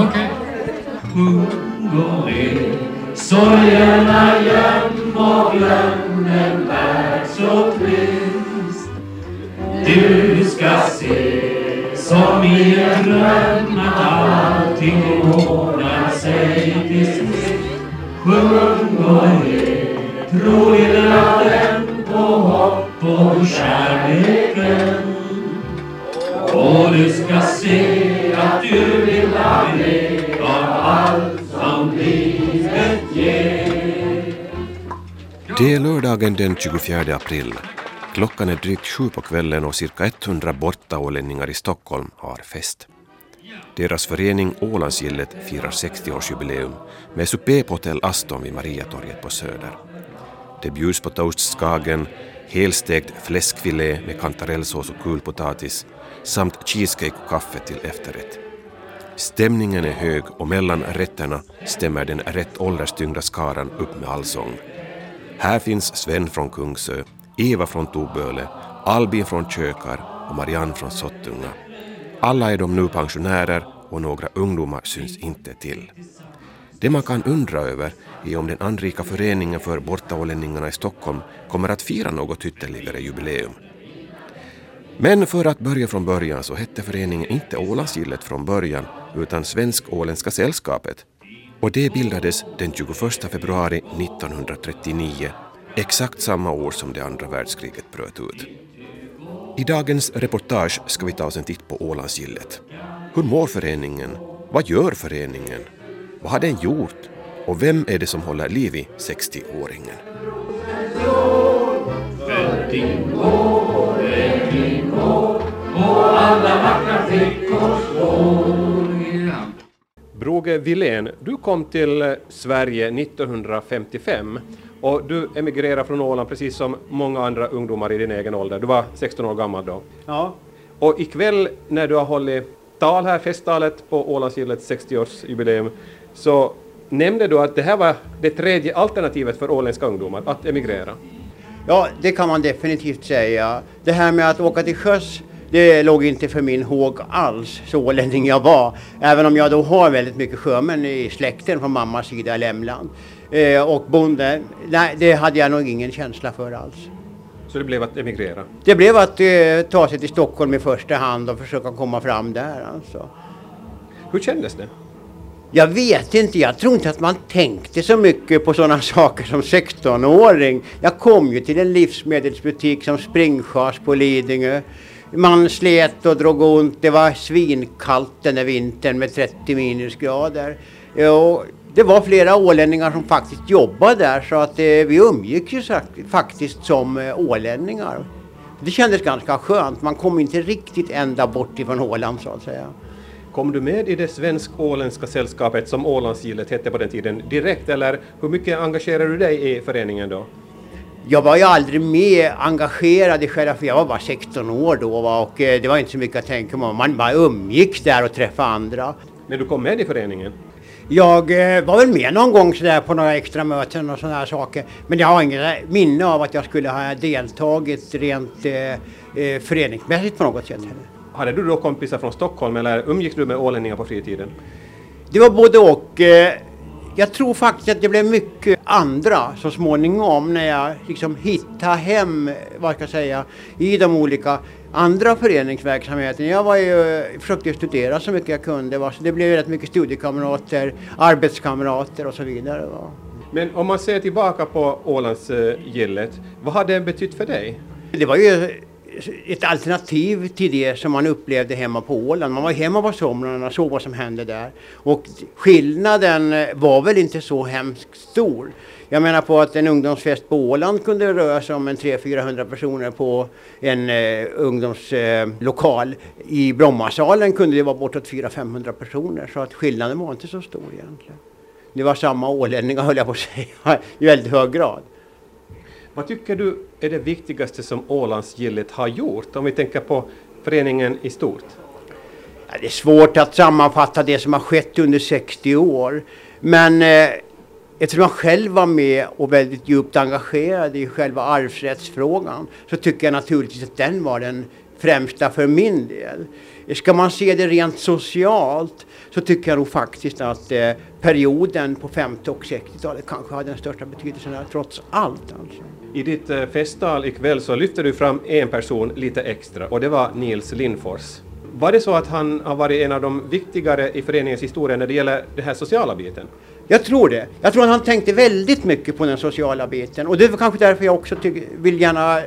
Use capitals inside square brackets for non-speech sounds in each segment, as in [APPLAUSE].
Okej. Okay. Sorgerna göm och glöm en värld så trist. Du ska se som i en dröm att allting ordnar sig till sist. Sjung och le, tro i natten på hopp och kärleken. Och du ska se att du vill ha med av allt som livet ger. Det är lördagen den 24 april. Klockan är drygt sju på kvällen och cirka 100 bortaålänningar i Stockholm har fest. Deras förening Ålandsgillet firar 60-årsjubileum med supé på hotell Aston vid Mariatorget på Söder. Det bjuds på toast skagen, helstekt fläskfilé med kantarellsås och kulpotatis samt cheesecake och kaffe till efterrätt. Stämningen är hög och mellan rätterna stämmer den rätt ålderstyngda skaran upp med allsång. Här finns Sven från Kungsö, Eva från Toböle, Albin från Kökar och Marianne från Sottunga. Alla är de nu pensionärer och några ungdomar syns inte till. Det man kan undra över är om den anrika föreningen för bortaålänningarna i Stockholm kommer att fira något ytterligare jubileum. Men för att börja från början så hette föreningen inte Ålandsgillet från början utan Svensk-Åländska sällskapet och det bildades den 21 februari 1939, exakt samma år som det andra världskriget bröt ut. I dagens reportage ska vi ta oss en titt på Ålandsgillet. Hur mår föreningen? Vad gör föreningen? Vad har den gjort? Och vem är det som håller liv i 60-åringen? Broge Wilén, du kom till Sverige 1955 och du emigrerade från Åland precis som många andra ungdomar i din egen ålder. Du var 16 år gammal då. Ja, Och ikväll när du har hållit tal här, festtalet på Ålandsgillets 60-årsjubileum, så nämnde du att det här var det tredje alternativet för åländska ungdomar, att emigrera. Ja, det kan man definitivt säga. Det här med att åka till sjöss, det låg inte för min håg alls, så ålänning jag var. Även om jag då har väldigt mycket sjömän i släkten från mammas sida i Lämland. Eh, och bonde, nej, det hade jag nog ingen känsla för alls. Så det blev att emigrera. Det blev att eh, ta sig till Stockholm i första hand och försöka komma fram där alltså. Hur kändes det? Jag vet inte, jag tror inte att man tänkte så mycket på sådana [LAUGHS] saker som 16-åring. Jag kom ju till en livsmedelsbutik som Springschas på Lidingö. Man slet och drog ont, det var svinkallt den där vintern med 30 minusgrader. Och det var flera ålänningar som faktiskt jobbade där så att eh, vi umgicks ju faktiskt som eh, ålänningar. Det kändes ganska skönt, man kom inte riktigt ända bort ifrån Åland så att säga. Kom du med i det svensk-åländska sällskapet som Ålandsgillet hette på den tiden direkt eller hur mycket engagerade du dig i föreningen då? Jag var ju aldrig med engagerad i själva, för jag var bara 16 år då va, och eh, det var inte så mycket att tänka på. Man bara umgicks där och träffade andra. När du kom med i föreningen? Jag eh, var väl med någon gång sådär på några extra möten och sådana här saker. Men jag har inget minne av att jag skulle ha deltagit rent eh, föreningsmässigt på något sätt. Hade du då kompisar från Stockholm eller umgicks du med ålänningar på fritiden? Det var både och. Eh, jag tror faktiskt att det blev mycket andra så småningom när jag liksom hittade hem, eh, vad ska jag säga, i de olika andra föreningsverksamheterna. Jag var ju, eh, försökte studera så mycket jag kunde, va, så det blev rätt mycket studiekamrater, arbetskamrater och så vidare. Va. Men om man ser tillbaka på Ålandsgillet, vad har det betytt för dig? Det var ju ett alternativ till det som man upplevde hemma på Åland. Man var hemma på somrarna och såg vad som hände där. Och skillnaden var väl inte så hemskt stor. Jag menar på att en ungdomsfest på Åland kunde röra sig om en 300-400 personer på en eh, ungdomslokal. Eh, I Brommasalen kunde det vara bortåt 400-500 personer. Så att skillnaden var inte så stor egentligen. Det var samma ålänningar [LAUGHS] höll jag på att säga i väldigt hög grad. Vad tycker du är det viktigaste som Ålandsgillet har gjort om vi tänker på föreningen i stort? Ja, det är svårt att sammanfatta det som har skett under 60 år. Men eh, eftersom jag själv var med och väldigt djupt engagerad i själva arvsrättsfrågan så tycker jag naturligtvis att den var den främsta för min del ska man se det rent socialt så tycker jag nog faktiskt att eh, perioden på 50 och 60-talet kanske hade den största betydelsen där, trots allt. Alltså. I ditt eh, festtal ikväll så lyfter du fram en person lite extra och det var Nils Lindfors. Var det så att han har varit en av de viktigare i föreningens historia när det gäller den här sociala biten? Jag tror det. Jag tror att han tänkte väldigt mycket på den sociala biten och det är kanske därför jag också vill gärna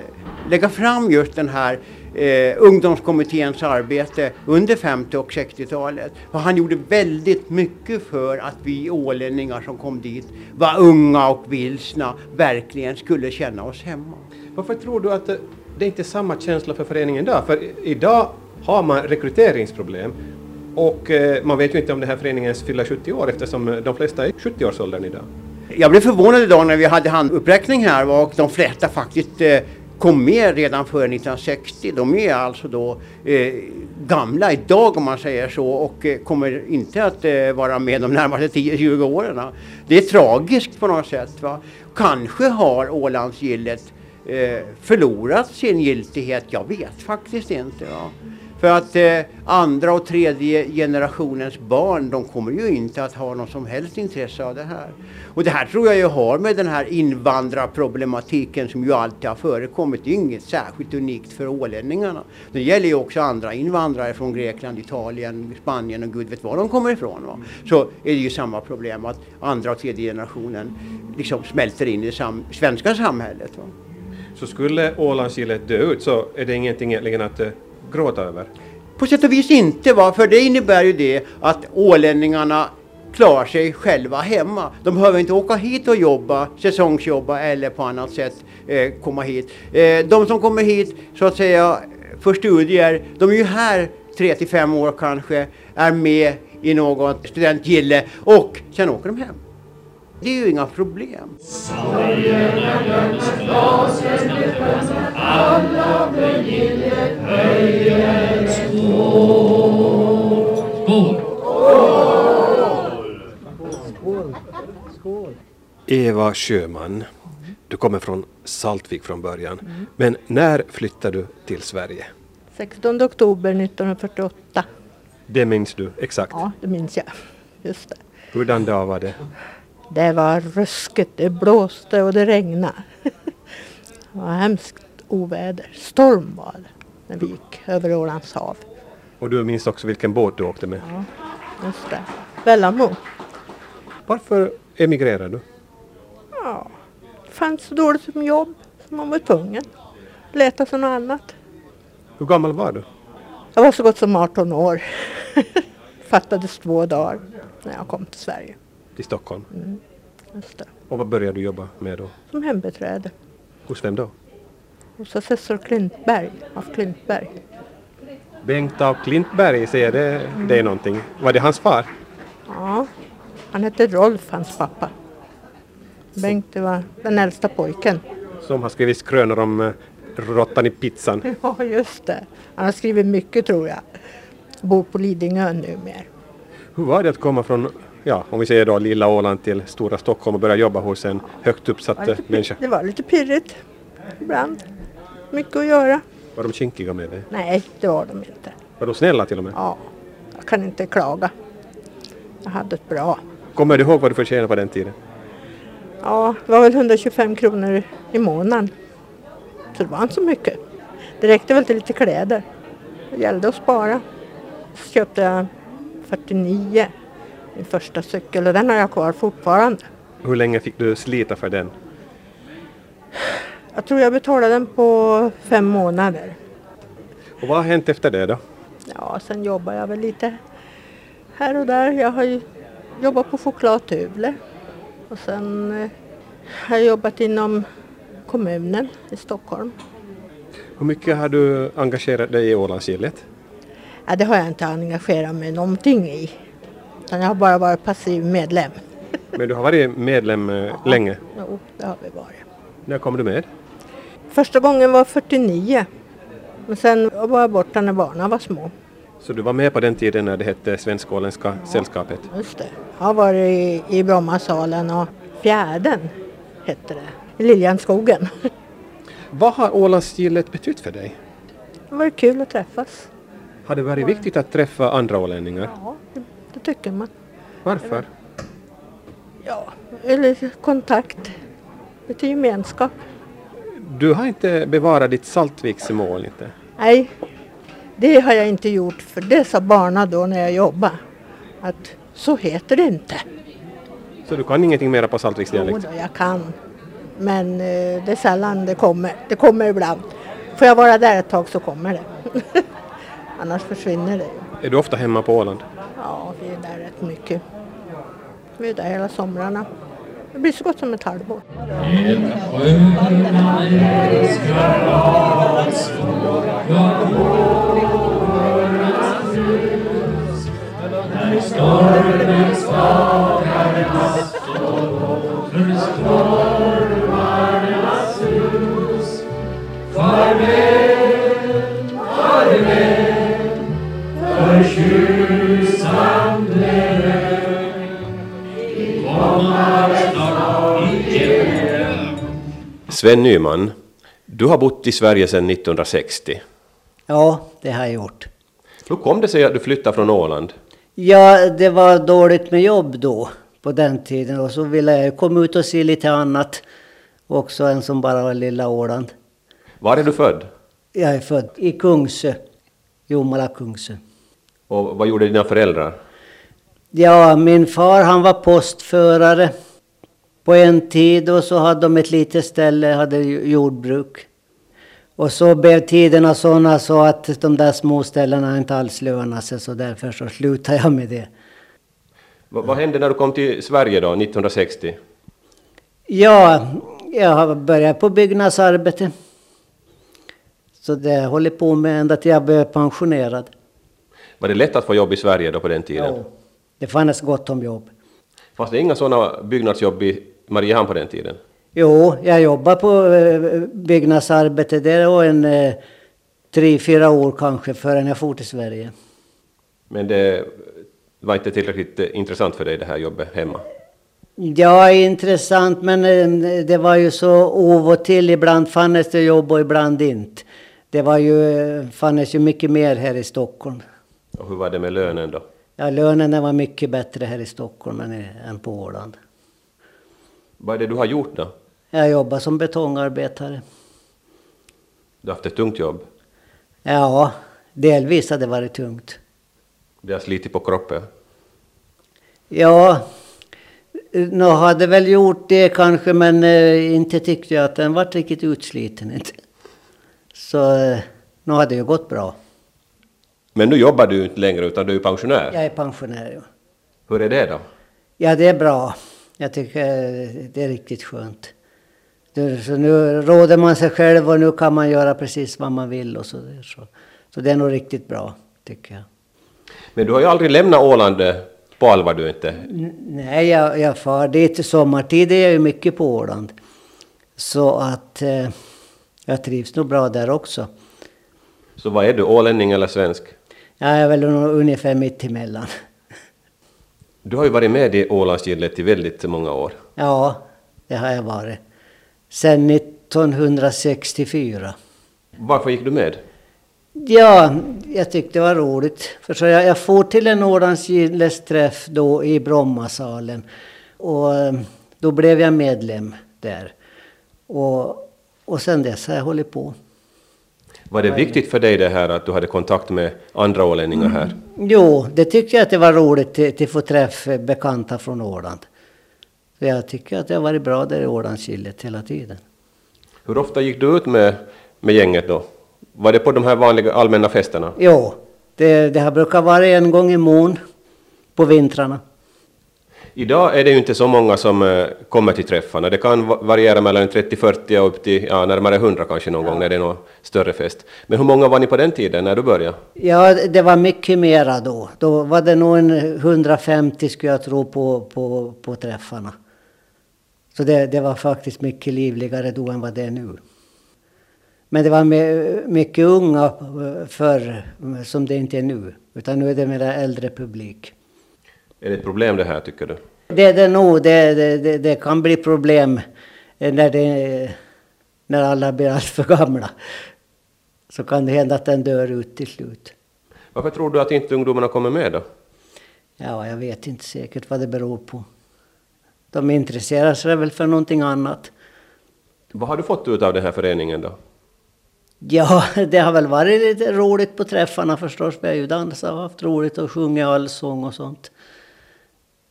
lägga fram just den här eh, ungdomskommitténs arbete under 50 och 60-talet. För han gjorde väldigt mycket för att vi ålänningar som kom dit var unga och vilsna verkligen skulle känna oss hemma. Varför tror du att det inte är samma känsla för föreningen idag? För idag har man rekryteringsproblem och eh, man vet ju inte om den här föreningen fyller 70 år eftersom de flesta är 70-årsåldern idag. Jag blev förvånad idag när vi hade handuppräckning här och de flesta faktiskt eh, kom med redan före 1960. De är alltså då eh, gamla idag om man säger så och eh, kommer inte att eh, vara med de närmaste 10-20 åren. Det är tragiskt på något sätt. Va? Kanske har Ålandsgillet eh, förlorat sin giltighet. Jag vet faktiskt inte. Va? För att eh, andra och tredje generationens barn, de kommer ju inte att ha något som helst intresse av det här. Och det här tror jag ju har med den här invandrarproblematiken som ju alltid har förekommit. Det är inget särskilt unikt för ålänningarna. Det gäller ju också andra invandrare från Grekland, Italien, Spanien och gud vet var de kommer ifrån. Va? Så är det ju samma problem att andra och tredje generationen liksom smälter in i det sam svenska samhället. Va? Så skulle Ålandsgillet dö ut så är det ingenting egentligen att eh, gråta över? På sätt och vis inte, va? för det innebär ju det att ålänningarna klarar sig själva hemma. De behöver inte åka hit och jobba, säsongsjobba eller på annat sätt eh, komma hit. Eh, de som kommer hit så att säga för studier, de är ju här tre till fem år kanske, är med i något studentgille och sen åker de hem. Det är ju inga problem. Eva Sjöman, du kommer från Saltvik från början. Men när flyttade du till Sverige? 16 oktober 1948. Det minns du exakt? Ja, det minns jag. Just det. Hurdan dag var det? Det var ruskigt, det blåste och det regnade. [LAUGHS] Det var hemskt oväder. Storm var det när vi gick över Ålands hav. Och du minns också vilken båt du åkte med? Ja, just det. Vellamo. Varför emigrerade du? Ja, det fanns så dåligt med jobb så man var tvungen. Leta sig något annat. Hur gammal var du? Jag var så gott som 18 år. [LAUGHS] Fattades två dagar när jag kom till Sverige. Till Stockholm? Mm. Och vad började du jobba med då? Som hembiträde. Hos vem då? Hos assessor Klintberg, af Klintberg. Bengt av Klintberg, säger det det är någonting? Var det hans far? Ja, han hette Rolf, hans pappa. Bengt var den äldsta pojken. Som har skrivit skrönor om eh, råttan i pizzan. [LAUGHS] Ja, just det. Han har skrivit mycket tror jag. Bor på Lidingö numera. Hur var det att komma från, ja, om vi säger då lilla Åland till stora Stockholm och börja jobba hos en högt uppsatt eh, människa? Det var lite pirrigt ibland. Mycket att göra. Var de kinkiga med dig? Nej, det var de inte. Var de snälla till och med? Ja, jag kan inte klaga. Jag hade ett bra. Kommer du ihåg vad du förtjänade på den tiden? Ja, det var väl 125 kronor i månaden. Så det var inte så mycket. Det räckte väl till lite kläder. Det gällde att spara. Så köpte jag 49, min första cykel och den har jag kvar fortfarande. Hur länge fick du slita för den? Jag tror jag betalade den på fem månader. Och vad har hänt efter det då? Ja, sen jobbar jag väl lite här och där. Jag har ju jobbat på chokladtuvler. Och sen eh, har jag jobbat inom kommunen i Stockholm. Hur mycket har du engagerat dig i Ålandsgillet? Ja, det har jag inte engagerat mig någonting i. Utan jag har bara varit passiv medlem. [LAUGHS] Men du har varit medlem eh, länge. Jo, det har vi varit. När kom du med? Första gången var 49. Men sen var jag borta när barnen var små. Så du var med på den tiden när det hette Svensk-Åländska sällskapet? Just det. Jag har varit i, i Brommasalen och Fjärden hette det. I Liljanskogen. [LAUGHS] Vad har Ålandsgillet betytt för dig? Det var kul att träffas. Har det varit viktigt att träffa andra ålänningar? Ja, tycker man. Varför? Ja, eller kontakt. Lite gemenskap. Du har inte bevarat ditt Saltviksmål inte? Nej, det har jag inte gjort för det sa barna då när jag jobbade. Att så heter det inte. Så du kan ingenting mera på Jo, Saltviksdialekt? då, jag kan. Men eh, det är sällan det kommer. Det kommer ibland. Får jag vara där ett tag så kommer det. [LAUGHS] Annars försvinner det. Är du ofta hemma på Åland? Vi är där rätt mycket. Vi är där hela somrarna. Det blir så gott som ett halvår. Sven Nyman, du har bott i Sverige sedan 1960. Ja, det har jag gjort. Hur kom det sig att du flyttade från Åland? Ja, det var dåligt med jobb då, på den tiden. Och så ville jag komma ut och se lite annat också än som bara var lilla Åland. Var är du född? Jag är född i Kungsö, Jomala Kungsö. Och vad gjorde dina föräldrar? Ja, min far han var postförare på en tid och så hade de ett litet ställe, hade jordbruk. Och så blev tiderna sådana så att de där små ställena inte alls lönade sig så därför så slutade jag med det. Va- vad hände när du kom till Sverige då, 1960? Ja, jag har börjat på byggnadsarbete. Så det hållit på med ända till jag blev pensionerad. Var det lätt att få jobb i Sverige då på den tiden? Ja, det fanns gott om jobb. Fanns det inga sådana byggnadsjobb i Mariehamn på den tiden? Jo, jag jobbade på eh, byggnadsarbete där och en eh, tre, fyra år kanske förrän jag for till Sverige. Men det var inte tillräckligt eh, intressant för dig det här jobbet hemma? Ja, intressant, men det var ju så av och till. Ibland fanns det jobb och ibland inte. Det var ju, fanns ju mycket mer här i Stockholm. Och hur var det med lönen då? Ja, lönen var mycket bättre här i Stockholm än, än på Åland. Vad är det du har gjort då? Jag jobbar som betongarbetare. Du har haft ett tungt jobb. Ja, delvis har det varit tungt. Det har slitit på kroppen. Ja, nu hade väl gjort det kanske, men eh, inte tyckte jag att den var riktigt utsliten. Inte. [LAUGHS] Så eh, nu hade det ju gått bra. Men nu jobbar du inte längre utan du är pensionär. Jag är pensionär. Ja. Hur är det då? ja, det är bra. Jag tycker eh, det är riktigt skönt. Det- Så nu råder man sig själv och nu kan man göra precis vad man vill och så. Så, så det är nog riktigt bra, tycker jag. Men du har ju aldrig lämnat Åland eh, på allvar du inte. Nej, jag, jag far dit. Sommartid är jag ju mycket på Åland. Så att eh, jag trivs nog bra där också. Så vad är du, ålänning eller svensk? Jag är väl ungefär mitt emellan. Du har ju varit med i Ålandsgillet i väldigt många år. Ja, det har jag varit. Sen 1964. Varför gick du med? Ja, jag tyckte det var roligt. För så jag, jag for till en Ålandsgilles träff då i Brommasalen. Och eh, då blev jag medlem där. Och, och sen dess har jag hållit på. Var det viktigt för dig det här att du hade kontakt med andra ålänningar här? Jo, det tycker jag att det var roligt att få träffa bekanta från Åland. Så jag tycker att det har varit bra där i Ålandsgillet hela tiden. Hur ofta gick du ut med, med gänget då? Var det på de här vanliga allmänna festerna? Jo, det, det har brukat vara en gång i mån på vintrarna. Idag är det ju inte så många som eh, kommer till träffarna. Det kan variera mellan 30-40 och upp till ja, närmare 100 kanske någon gång när det är någon större fest. Men hur många var ni på den tiden när du började? Ja, det var mycket mera då. Då var det nog en 150 skulle jag tro på, på, på träffarna. Så det, det var faktiskt mycket livligare då än vad det är nu. Men det var mycket unga eh, förr, som det inte är nu. Utan nu är det mera äldre publik. Är det ett problem det här tycker du? Det är det nog. Det, det, det, kan bli problem när, det, när alla blir alltför gamla. Så kan det hända att den dör ut till slut. Varför tror du att inte ungdomarna kommer med då? Ja, jag vet inte säkert vad det beror på. De intresserar sig väl för någonting annat. Vad har du fått ut av den här föreningen då? Ja, [LAUGHS] det har väl varit lite roligt på träffarna förstås. Vi har ju dansat och haft roligt och sjungit allsång och sånt.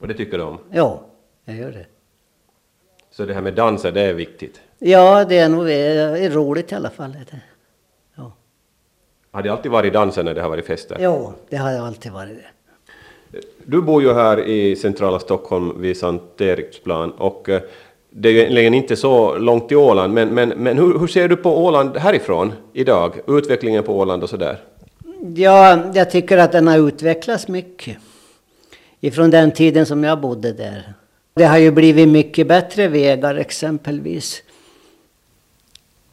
Och det tycker du om? Ja, jag gör det. Så det här med danser, det är viktigt? Ja, det är nog det är roligt i alla fall. Det. Ja. Har det alltid varit danser när det har varit fester? ja, det har alltid varit det. Du bor ju här i centrala Stockholm vid Sankt Eriksplan och eh, det är egentligen inte så långt till Åland, men, men, men hur, hur ser du på Åland härifrån idag? Utvecklingen på Åland och sådär? Ja, jag tycker att den har utvecklats mycket. Ifrån den tiden som jag bodde där. Det har ju blivit mycket bättre vägar exempelvis.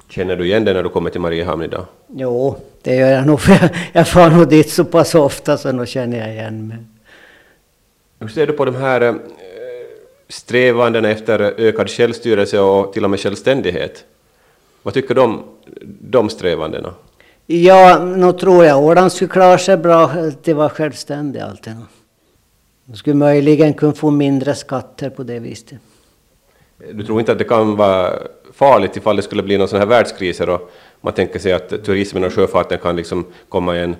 Känner du igen det när du kommer till Mariehamn idag? Jo, det gör jag nog. För jag, jag far nog dit så pass ofta så nu känner jag igen mig. Hur ser du på de här eh, strävandena efter ökad självstyrelse och till och med självständighet? Vad tycker du om de strävandena? Ja, nu tror jag Åland skulle klara sig bra det var självständig alltid. De skulle möjligen kunna få mindre skatter på det viset. Du tror inte att det kan vara farligt ifall det skulle bli någon sån här världskriser och man tänker sig att turismen och sjöfarten kan liksom komma i en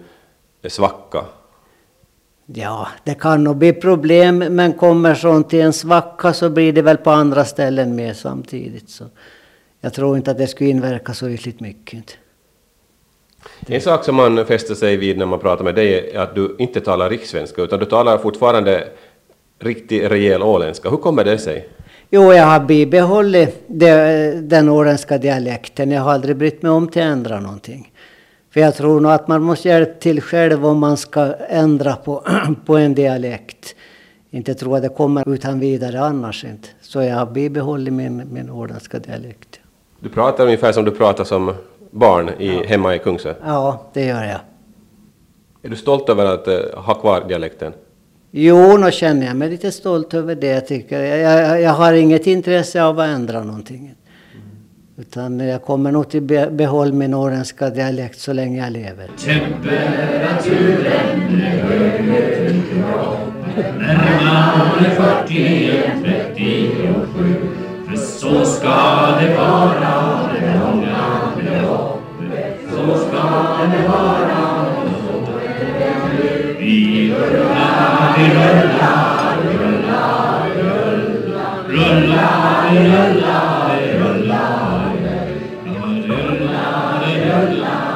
svacka? Ja, det kan nog bli problem, men kommer sånt till en svacka så blir det väl på andra ställen med samtidigt. Så jag tror inte att det skulle inverka så ytterligt mycket. En sak som man fäster sig vid när man pratar med dig är att du inte talar rikssvenska utan du talar fortfarande riktig rejäl åländska. Hur kommer det sig? Jo, jag har bibehållit det, den åländska dialekten. Jag har aldrig brytt mig om till att ändra någonting. För jag tror nog att man måste hjälpa till själv om man ska ändra på, [CLEARS THROAT] på en dialekt. Inte tro att det kommer utan vidare annars inte. Så jag har bibehållit min, min åländska dialekt. Du pratar ungefär som du pratar som barn i, hemma i Kungsö. Ja, det gör jag. Är du stolt över att uh, ha kvar dialekten? Jo, nu känner jag mig lite stolt över det. Jag, tycker. Jag, jag, jag har inget intresse av att ändra någonting. Utan jag kommer nog till be, behåll min åländska dialekt så länge jag lever. Temperaturen är hög Närmare 41, 37 För så ska det vara beloppet Så ska det höra Vi rullar, vi rullar, vi rullar, vi rullar Rullar, vi rullar, vi rullar Vi Rullar, vi rullar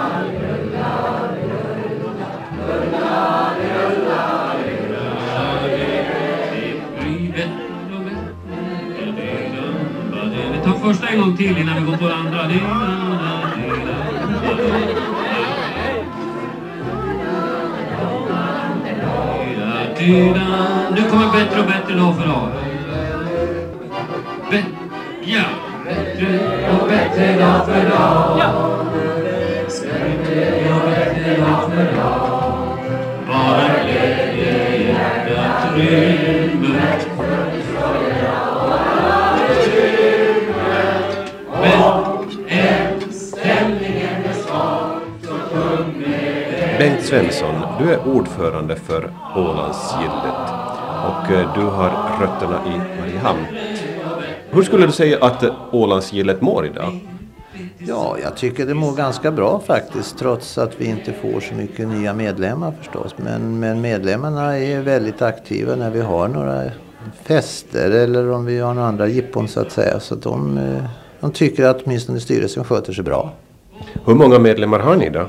Vi tar första en gång till innan vi går på det andra. Nu kommer bättre och bättre dag för dag. Ja, bättre och bättre dag för dag. Bättre och bättre dag för dag. Bara glädje i hjärtat rymmer. Bengt Svensson, du är ordförande för Ålandsgillet och eh, du har rötterna i Mariehamn. Hur skulle du säga att Ålandsgillet mår idag? Ja, jag tycker det mår ganska bra faktiskt trots att vi inte får så mycket nya medlemmar förstås. Men, men medlemmarna är väldigt aktiva när vi har några fester eller om vi har några andra jippon så att säga. Så de, eh, de tycker att åtminstone styrelsen sköter sig bra. Hur många medlemmar har ni då?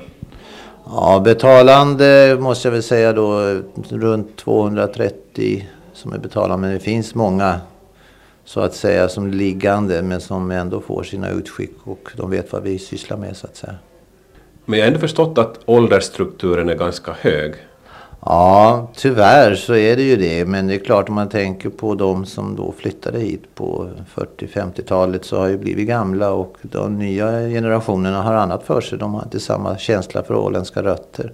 Ja, betalande måste jag väl säga då runt 230 som är betalande. Men det finns många så att säga som liggande men som ändå får sina utskick och de vet vad vi sysslar med så att säga. Men jag har ändå förstått att åldersstrukturen är ganska hög. Ja, tyvärr så är det ju det. Men det är klart om man tänker på de som då flyttade hit på 40-50-talet så har ju blivit gamla och de nya generationerna har annat för sig. De har inte samma känsla för åländska rötter.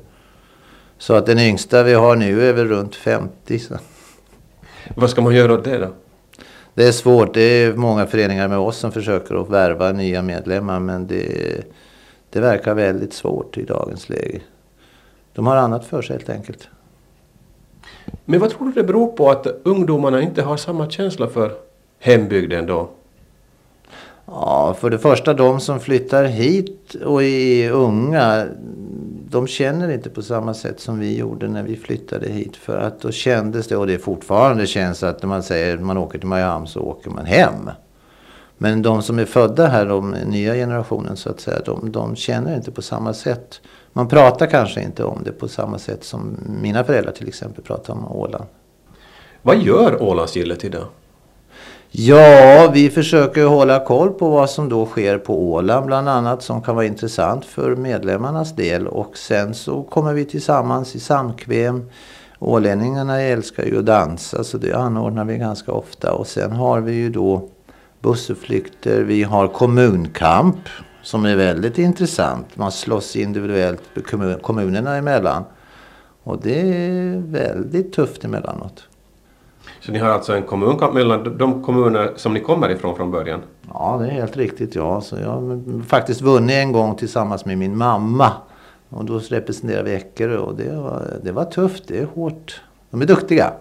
Så att den yngsta vi har nu är väl runt 50. Så. Vad ska man göra åt det då? Det är svårt. Det är många föreningar med oss som försöker att värva nya medlemmar men det, det verkar väldigt svårt i dagens läge. De har annat för sig helt enkelt. Men vad tror du det beror på att ungdomarna inte har samma känsla för hembygden då? Ja, för det första de som flyttar hit och är unga, de känner inte på samma sätt som vi gjorde när vi flyttade hit. För att då kändes det, och det fortfarande känns att när man säger att man åker till Mariehamn så åker man hem. Men de som är födda här, de nya generationen så att säga, de, de känner inte på samma sätt. Man pratar kanske inte om det på samma sätt som mina föräldrar till exempel pratar om Åland. Vad gör Ålandsgillet idag? Ja, vi försöker hålla koll på vad som då sker på Åland bland annat som kan vara intressant för medlemmarnas del. Och sen så kommer vi tillsammans i samkväm. Ålänningarna älskar ju att dansa så det anordnar vi ganska ofta. Och sen har vi ju då bussutflykter, vi har kommunkamp som är väldigt intressant. Man slåss individuellt kommunerna emellan. Och det är väldigt tufft emellanåt. Så ni har alltså en kommunkamp mellan de kommuner som ni kommer ifrån från början? Ja, det är helt riktigt. Ja. Så jag har faktiskt vunnit en gång tillsammans med min mamma. Och då representerar vi Eckerö och det var, det var tufft, det är hårt. De är duktiga.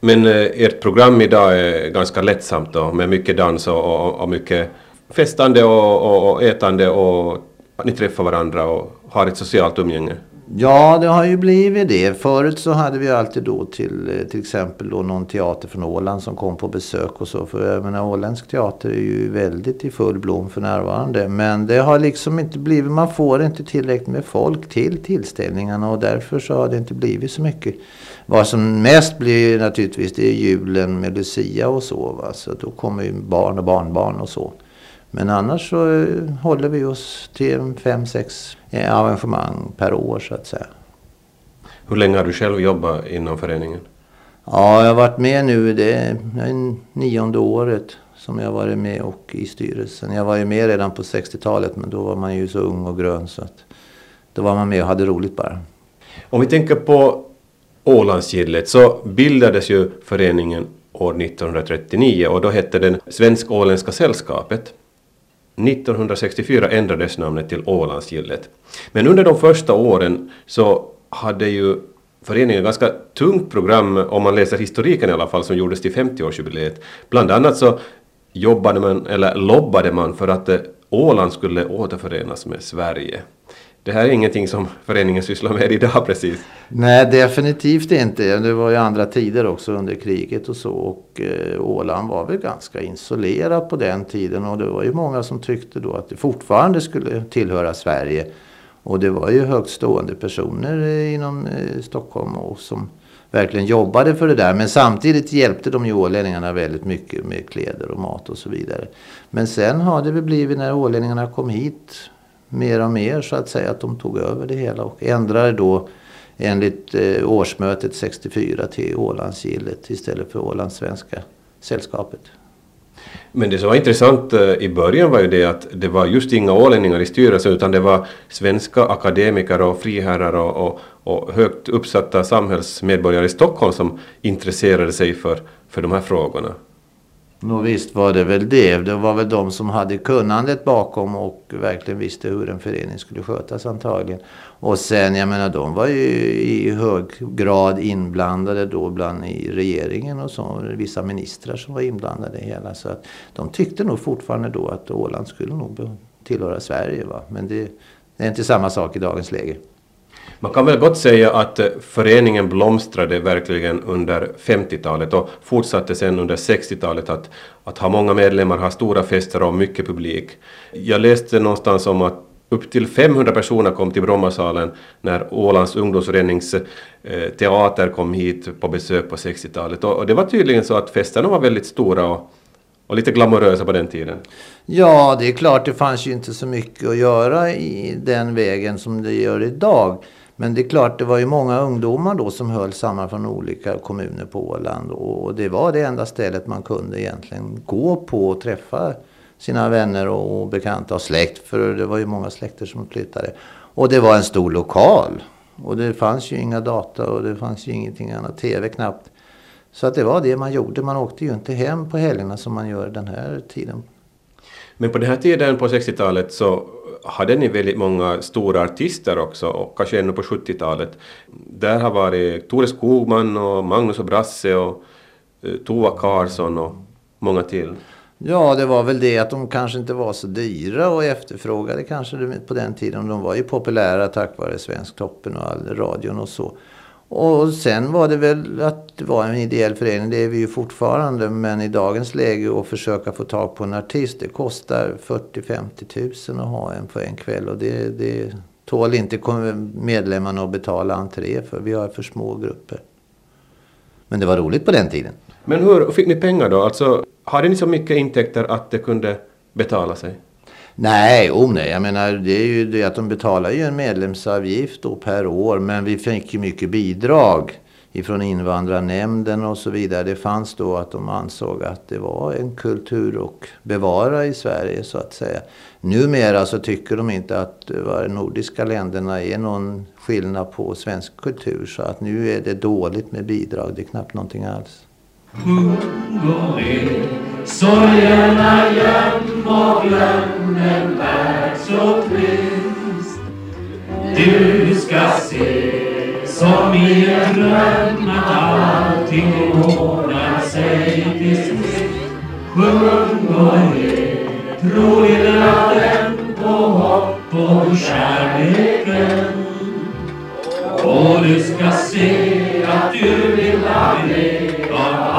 Men eh, ert program idag är ganska lättsamt då, med mycket dans och, och, och mycket festande och, och, och ätande och ni träffar varandra och har ett socialt umgänge? Ja, det har ju blivit det. Förut så hade vi alltid då till, eh, till exempel då någon teater från Åland som kom på besök och så. För jag menar, åländsk teater är ju väldigt i full blom för närvarande. Men det har liksom inte blivit, man får inte tillräckligt med folk till tillställningarna och därför så har det inte blivit så mycket. Vad som mest blir naturligtvis det är julen med Lucia och så. Va? Så då kommer ju barn och barnbarn och så. Men annars så eh, håller vi oss till fem, sex eh, arrangemang per år så att säga. Hur länge har du själv jobbat inom föreningen? Ja, jag har varit med nu, det är nionde året som jag har varit med och i styrelsen. Jag var ju med redan på 60-talet men då var man ju så ung och grön så att då var man med och hade roligt bara. Om vi tänker på Ålandsgillet så bildades ju föreningen år 1939 och då hette den Svensk-Åländska sällskapet. 1964 ändrades namnet till Ålandsgillet. Men under de första åren så hade ju föreningen ganska tungt program, om man läser historiken i alla fall, som gjordes till 50-årsjubileet. Bland annat så jobbade man, eller lobbade man för att eh, Åland skulle återförenas med Sverige. Det här är ingenting som föreningen sysslar med idag precis. Nej, definitivt inte. Det var ju andra tider också under kriget och så. Och eh, Åland var väl ganska isolerat på den tiden. Och det var ju många som tyckte då att det fortfarande skulle tillhöra Sverige. Och det var ju högtstående personer eh, inom eh, Stockholm och som verkligen jobbade för det där. Men samtidigt hjälpte de ju ålänningarna väldigt mycket med kläder och mat och så vidare. Men sen har det väl blivit när ålänningarna kom hit mer och mer så att säga att de tog över det hela och ändrade då enligt eh, årsmötet 64 till Ålandsgillet istället för Ålandssvenska sällskapet. Men det som var intressant eh, i början var ju det att det var just inga ålänningar i styrelsen utan det var svenska akademiker och friherrar och, och, och högt uppsatta samhällsmedborgare i Stockholm som intresserade sig för, för de här frågorna. Nå visst var det väl det. Det var väl de som hade kunnandet bakom och verkligen visste hur en förening skulle skötas antagligen. Och sen, jag menar, de var ju i hög grad inblandade då bland i regeringen och så. Vissa ministrar som var inblandade i hela. Så att de tyckte nog fortfarande då att Åland skulle nog tillhöra Sverige. Va? Men det, det är inte samma sak i dagens läge. Man kan väl gott säga att föreningen blomstrade verkligen under 50-talet och fortsatte sen under 60-talet att, att ha många medlemmar, ha stora fester och mycket publik. Jag läste någonstans om att upp till 500 personer kom till Brommasalen när Ålands ungdomsförenings eh, teater kom hit på besök på 60-talet. Och det var tydligen så att festerna var väldigt stora och, och lite glamorösa på den tiden. Ja, det är klart det fanns ju inte så mycket att göra i den vägen som det gör idag. Men det är klart, det var ju många ungdomar då som höll samman från olika kommuner på Åland. Och det var det enda stället man kunde egentligen gå på och träffa sina vänner och bekanta och släkt. För det var ju många släkter som flyttade. Och det var en stor lokal. Och det fanns ju inga data och det fanns ju ingenting annat. TV knappt. Så att det var det man gjorde. Man åkte ju inte hem på helgerna som man gör den här tiden. Men på den här tiden på 60-talet så hade ni väldigt många stora artister också, och kanske ännu på 70-talet. Där har varit Tore Skogman och Magnus och Brasse och eh, Tova Karlsson och många till. Ja, det var väl det att de kanske inte var så dyra och efterfrågade kanske på den tiden. De var ju populära tack vare Svensktoppen och all radion och så. Och sen var det väl att det var en ideell förening, det är vi ju fortfarande. Men i dagens läge att försöka få tag på en artist, det kostar 40-50 tusen att ha en på en kväll. Och det, det tål inte medlemmarna att betala entré för, vi har för små grupper. Men det var roligt på den tiden. Men hur fick ni pengar då? Alltså, hade ni så mycket intäkter att det kunde betala sig? Nej, oh nej, jag menar det är ju det att de betalar ju en medlemsavgift då per år. Men vi fick ju mycket bidrag ifrån invandrarnämnden och så vidare. Det fanns då att de ansåg att det var en kultur att bevara i Sverige så att säga. Numera så tycker de inte att de nordiska länderna är någon skillnad på svensk kultur. Så att nu är det dåligt med bidrag, det är knappt någonting alls sjunger är sorgerna göm och glöm en värld så trist. Du ska se som i en dröm att allting ordnar sig till sist. Sjung och le, tro i löften på hopp och kärleken. Och du ska se att du vill ha med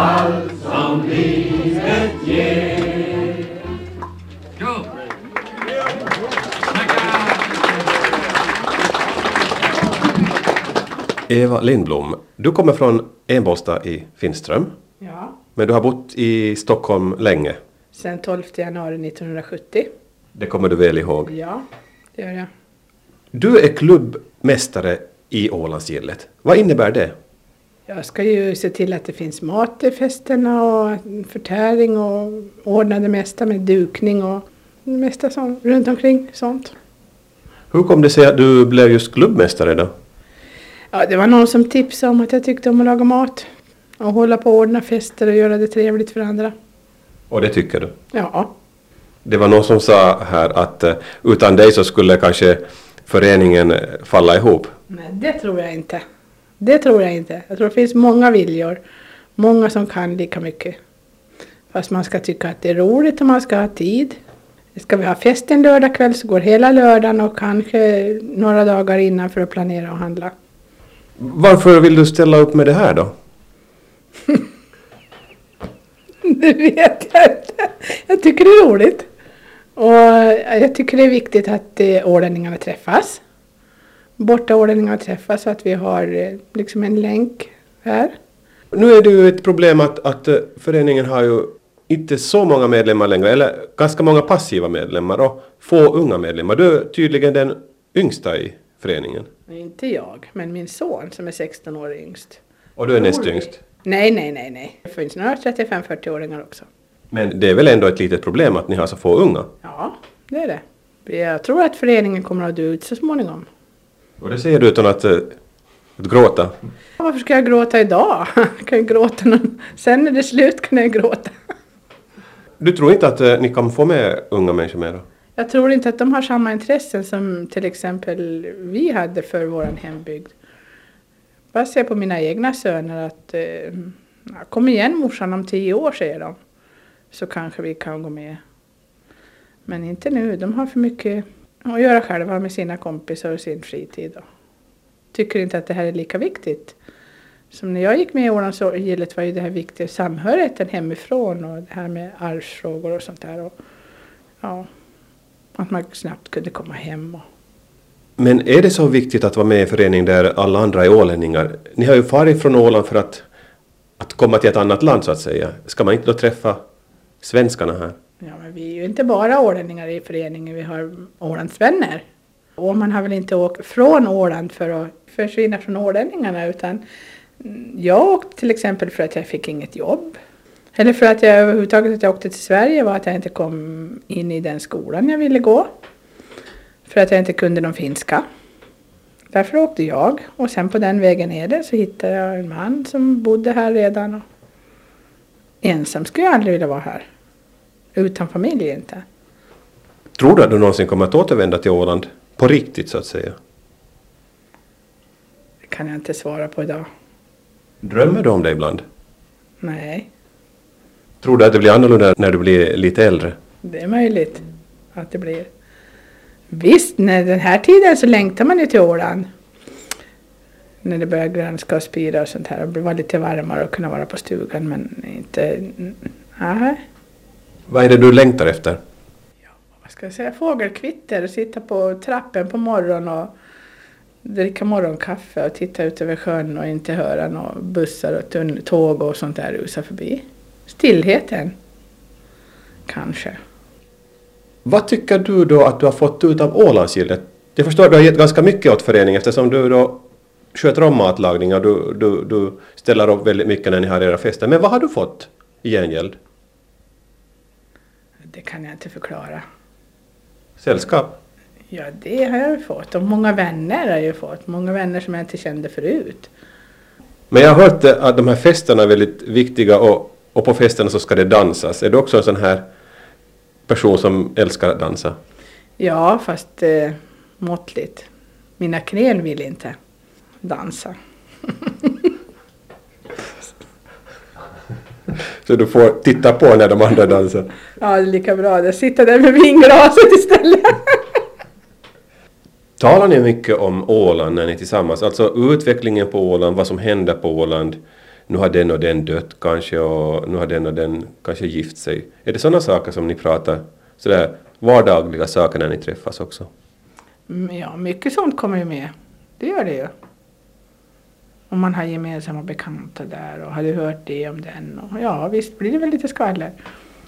allt som livet ger. Eva Lindblom, du kommer från Enbåstad i Finström. Ja, Men du har bott i Stockholm länge. sen 12 januari 1970. Det kommer du väl ihåg. Ja, det gör jag. Du är klubbmästare i Ålandsgillet. Vad innebär det? Jag ska ju se till att det finns mat i festerna och förtäring och ordna det mesta med dukning och det mesta som, runt omkring sånt. Hur kom det sig att du blev just klubbmästare då? Ja, det var någon som tipsade om att jag tyckte om att laga mat och hålla på och ordna fester och göra det trevligt för andra. Och det tycker du? Ja, Det var någon som sa här att eh, utan dig så skulle kanske föreningen eh, falla ihop. men det tror jag inte. Det tror jag inte. Jag tror det finns många viljor. Många som kan lika mycket. Fast man ska tycka att det är roligt och man ska ha tid. Ska vi ha fest en lördagkväll så går hela lördagen och kanske några dagar innan för att planera och handla. Varför vill du ställa upp med det här då? [LAUGHS] Det vet jag inte. Jag tycker det är roligt. Och jag tycker det är viktigt att eh, ålänningarna träffas. Bortaålänningarna träffas så att vi har eh, liksom en länk här. Nu är det ju ett problem att, att eh, föreningen har ju inte så många medlemmar längre, eller ganska många passiva medlemmar och få unga medlemmar. Du är tydligen den yngsta i föreningen. Inte jag, men min son som är 16 år yngst. Och du är näst yngst. Nej, nej, nej, nej. Det finns några 35-40-åringar också. Men det är väl ändå ett litet problem att ni har så få unga? Ja, det är det. Jag tror att föreningen kommer att dö ut så småningom. Och det säger du utan att, eh, att gråta. Varför ska jag gråta idag? [LAUGHS] Jag kan ju gråta någon... Sen när det är slut kan jag gråta. Du tror inte att eh, ni kan få med unga människor mer? Jag tror inte att de har samma intressen som till exempel vi hade för vår hembygd. Bara se på mina egna söner att eh, kom igen morsan om tio år säger de. Så kanske vi kan gå med. Men inte nu, de har för mycket och göra själva med sina kompisar och sin fritid. Och tycker inte att det här är lika viktigt. Som när jag gick med i Ålandsgillet var ju det här viktiga samhörigheten hemifrån och det här med arvsfrågor och sånt där. Och, ja, att man snabbt kunde komma hem. Och, Men är det så viktigt att vara med i en förening där alla andra är ålänningar? Ni har ju farit från Åland för att, att komma till ett annat land så att säga. Ska man inte då träffa svenskarna här? Ja, men vi är ju inte bara ålänningar i föreningen, vi har Ålandsvänner. Och man har väl inte åkt från Åland för att försvinna från ålänningarna utan jag åkte till exempel för att jag fick inget jobb. Eller för att jag överhuvudtaget att jag åkte till Sverige var att jag inte kom in i den skolan jag ville gå. För att jag inte kunde någon finska. Därför åkte jag och sen på den vägen ner det så hittade jag en man som bodde här redan. Och ensam skulle jag aldrig vilja vara här. Utan familj inte. Tror du att du någonsin kommer att återvända till Åland på riktigt så att säga? Det kan jag inte svara på idag. Drömmer du om det ibland? Nej, Tror du att det blir annorlunda när du blir lite äldre? det är möjligt att det blir. Visst, när den här tiden så längtar man ju till Åland. När det börjar grönska och spira och sånt här. Och det var lite varmare och kunna vara på stugan men inte... Nej, Vad är det du längtar efter? vad ska jag säga? Fågelkvitter. Sitta på trappen på morgonen och dricka morgonkaffe och titta ut över sjön och inte höra några bussar och tåg och sånt där rusa förbi. Stillheten. Kanske. Vad tycker du då att du har fått ut av Ålandsgillet? Jag förstår att du har gett ganska mycket åt föreningen eftersom du då sköter om matlagning och du, du, du ställer upp väldigt mycket när ni har era fester. Men vad har du fått i gengäld? Det kan jag inte förklara. Sällskap? Ja, det har jag ju fått. Och många vänner har jag ju fått. Många vänner som jag inte kände förut. Men jag har hört att de här festerna är väldigt viktiga och, och på festerna så ska det dansas. Är du också en sån här person som älskar att dansa? Ja, fast eh, måttligt. Mina knän vill inte dansa. [LAUGHS] Så du får titta på när de andra dansar. Ja, det är lika bra. Jag sitter där med vinglaset istället. [LAUGHS] Talar ni mycket om Åland när ni är tillsammans? Alltså utvecklingen på Åland, vad som händer på Åland. Nu har den och den dött kanske och nu har den och den kanske gift sig. Är det sådana saker som ni pratar, sådär vardagliga saker när ni träffas också? Mm, Ja, mycket sånt kommer ju med. Det gör det ju. Och man har gemensamma bekanta där och har du hört det om den? Och ja, visst blir det väl lite skvaller.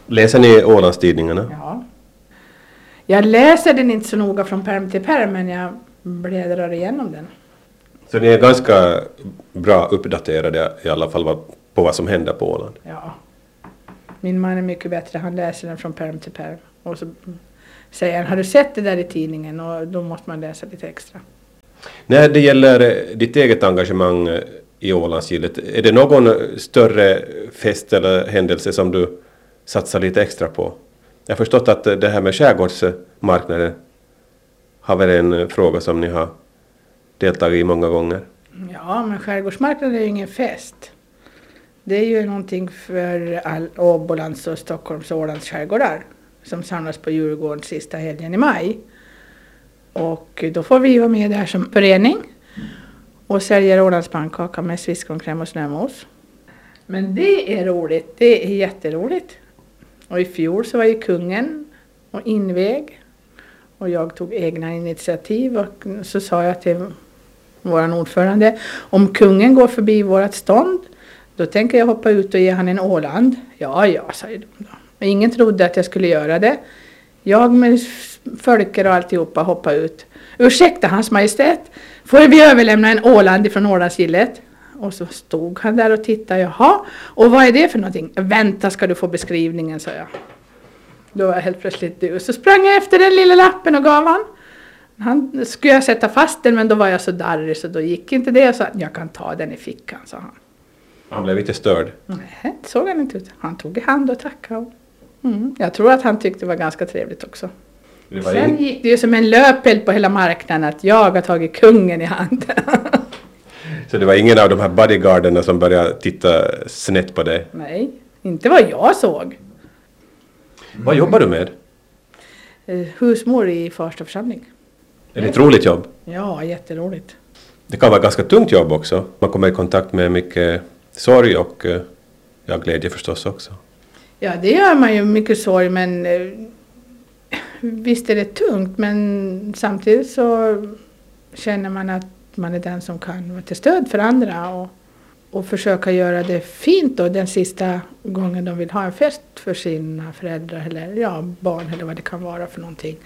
Läser ni Ålandstidningarna? Ja. Jag läser den inte så noga från perm till perm men jag bläddrar igenom den. Så ni är ganska bra uppdaterade i alla fall på vad som händer på Åland? Ja. Min man är mycket bättre, han läser den från perm till perm. Och så säger han, har du sett det där i tidningen? Och då måste man läsa lite extra. När det gäller eh, ditt eget engagemang eh, i Ålandsgillet, är det någon eh, större fest eller händelse som du satsar lite extra på? Jag har förstått att det här med skärgårdsmarknaden har varit en fråga som ni har deltagit i många gånger. Ja, men skärgårdsmarknaden är ju ingen fest. Det är ju någonting för all Åbolands och Stockholms och Ålands skärgårdar som samlas på Djurgården sista helgen i maj. Och då får vi vara med där som förening och säljer Ålandspannkaka med sviskonkräm och snömos. Men det är roligt, det är jätteroligt. Och i fjol så var ju kungen och inväg och jag tog egna initiativ och så sa jag till vår ordförande. Om kungen går förbi vårt stånd, då tänker jag hoppa ut och ge han en Åland. Ja, ja, sa de då. Men ingen trodde att jag skulle göra det. Jag med fölker och alltihopa hoppa ut. Ursäkta, hans majestät, får vi överlämna en Åland ifrån Ålandsgillet? Och så stod han där och tittade. Jaha, och vad är det för någonting? Vänta ska du få beskrivningen, sa jag. Då var jag helt plötsligt du. Så sprang jag efter den lilla lappen och gav han. Han skulle jag sätta fast den men då var jag så darrig så då gick inte det. Jag sa jag kan ta den i fickan, sa han. Han blev lite störd. Nej, såg han inte ut. Han tog i hand och tackade. Mm. Jag tror att han tyckte det var ganska trevligt också. Sen gick det ju som en löpeld på hela marknaden att jag har tagit kungen i hand. [LAUGHS] Så det var ingen av de här bodyguarderna som började titta snett på dig? Nej, inte vad jag såg. Vad jobbar du med? Eh, Husmor i Farsta församling. Är det ett roligt jobb? Ja, jätteroligt. Det kan vara ett ganska tungt jobb också. Man kommer i kontakt med mycket sorg och eh, ja, glädje förstås också. Ja, det gör man ju mycket sorg men eh, visst är det tungt men samtidigt så känner man att man är den som kan vara till stöd för andra och, och försöka göra det fint då den sista gången de vill ha en fest för sina föräldrar eller ja, barn eller vad det kan vara för någonting.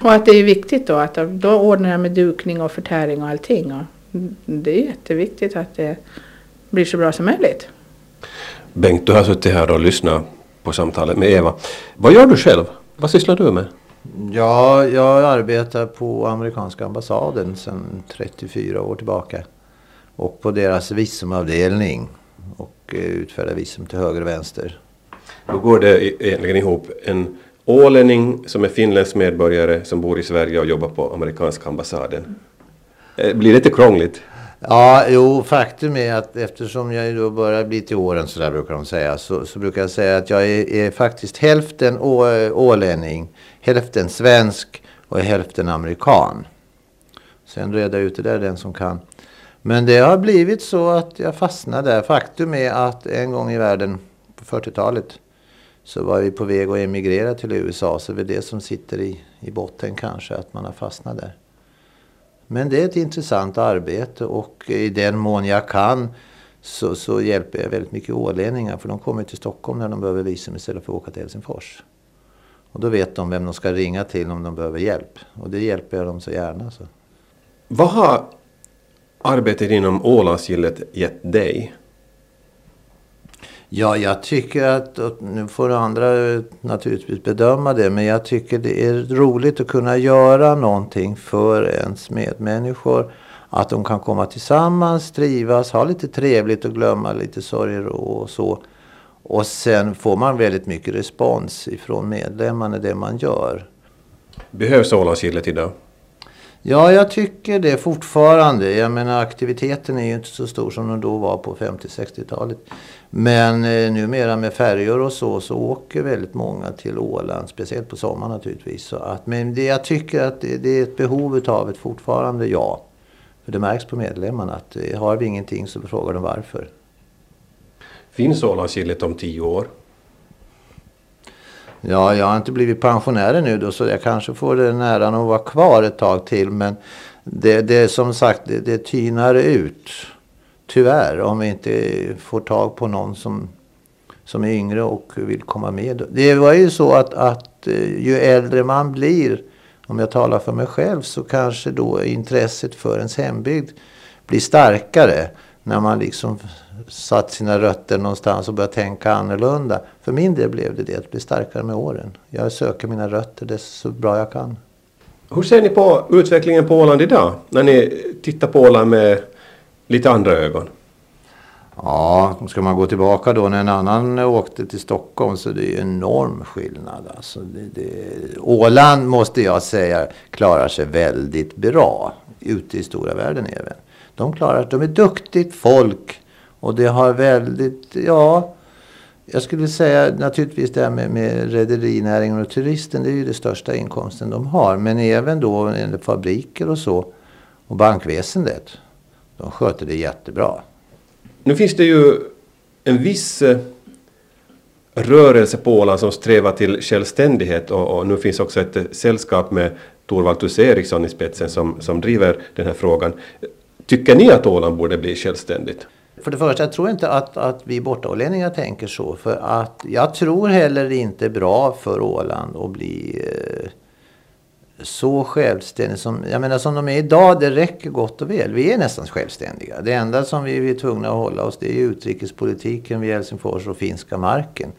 Och att det är viktigt då att de, då ordnar jag med dukning och förtäring och allting. Och det är jätteviktigt att det blir så bra som möjligt. Bengt, du har suttit här och lyssnat på samtalet med Eva. Vad gör du själv? Vad sysslar du med? Ja, jag arbetar på amerikanska ambassaden sedan 34 år tillbaka. Och på deras visumavdelning. Och eh, utfärdar visum till höger och vänster. Hur går det e- egentligen ihop? En ålänning som är finländsk medborgare som bor i Sverige och jobbar på amerikanska ambassaden. Eh, Blir det inte krångligt? Ja, jo, faktum är att eftersom jag då börjar bli till åren så där brukar de säga, så, så brukar jag säga att jag är, är faktiskt hälften å, ålänning, hälften svensk och hälften amerikan. Sen reda ut det där den som kan. Men det har blivit så att jag fastnade där. Faktum är att en gång i världen på 40-talet så var vi på väg att emigrera till USA. Så det är det som sitter i, i botten kanske, att man har fastnat där. Men det är ett intressant arbete och i den mån jag kan så, så hjälper jag väldigt mycket ålänningar. För de kommer till Stockholm när de behöver visum istället för att åka till Helsingfors. Och då vet de vem de ska ringa till om de behöver hjälp. Och det hjälper jag dem så gärna. Så. Vad har arbetet inom Ålandsgillet gett dig? Ja, jag tycker att, nu får andra naturligtvis bedöma det, men jag tycker det är roligt att kunna göra någonting för ens medmänniskor. Att de kan komma tillsammans, trivas, ha lite trevligt och glömma lite sorger och så. Och sen får man väldigt mycket respons ifrån medlemmarna det man gör. Behövs Ålandsgillet idag? Ja, jag tycker det fortfarande. Jag menar aktiviteten är ju inte så stor som den då var på 50-60-talet. Men eh, numera med färjor och så, så åker väldigt många till Åland. Speciellt på sommaren naturligtvis. Så att, men det, jag tycker att det, det är ett behov utav det fortfarande, ja. För det märks på medlemmarna att eh, har vi ingenting så frågar de varför. Finns Ålandsgillet om tio år? Ja, jag har inte blivit pensionär nu då så jag kanske får den äran att vara kvar ett tag till. Men det, det som sagt, det, det tynar ut. Tyvärr, om vi inte får tag på någon som, som är yngre och vill komma med. Det var ju så att, att eh, ju äldre man blir, om jag talar för mig själv, så kanske då intresset för ens hembygd blir starkare. När man liksom satt sina rötter någonstans och började tänka annorlunda. För min del blev det det, att bli starkare med åren. Jag söker mina rötter det så bra jag kan. Hur ser ni på utvecklingen på Åland idag? När ni tittar på Åland med lite andra ögon? Ja, ska man gå tillbaka då när en annan åkte till Stockholm så det är enorm skillnad. Alltså det, det, Åland måste jag säga klarar sig väldigt bra ute i stora världen även. De klarar de är duktigt folk och det har väldigt, ja, jag skulle säga naturligtvis det här med, med rederinäringen och turisten, det är ju den största inkomsten de har. Men även då enligt fabriker och så, och bankväsendet, de sköter det jättebra. Nu finns det ju en viss eh, rörelse på Åland som strävar till självständighet och, och nu finns också ett eh, sällskap med Torvald Tusse Eriksson i spetsen som, som driver den här frågan. Tycker ni att Åland borde bli självständigt? För det första, jag tror inte att, att vi bortaålänningar tänker så. För att jag tror heller inte bra för Åland att bli eh, så självständig som, jag menar som de är idag, det räcker gott och väl. Vi är nästan självständiga. Det enda som vi är tvungna att hålla oss det är utrikespolitiken vid Helsingfors och finska marken.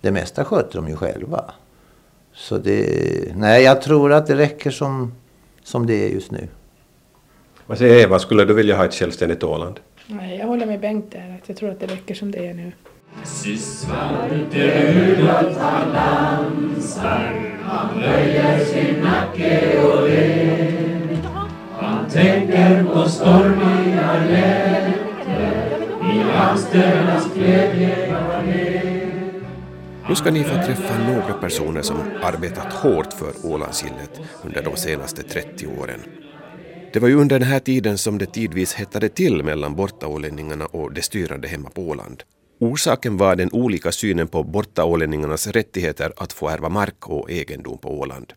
Det mesta sköter de ju själva. Så det, nej jag tror att det räcker som, som det är just nu. Vad säger Eva, skulle du vilja ha ett självständigt Åland? Nej, jag håller med Bengt där, att jag tror att det räcker som det är nu. Svante Rudolf han dansar, han böjer sin nacke och ler. Han tänker på stormiga nätter i angsternas glädje och ner. Nu ska ni få träffa några personer som arbetat hårt för Ålandsgillet under de senaste 30 åren. Det var ju under den här tiden som det tidvis hettade till mellan bortaålänningarna och de styrande hemma på Åland. Orsaken var den olika synen på bortaålänningarnas rättigheter att få ärva mark och egendom på Åland.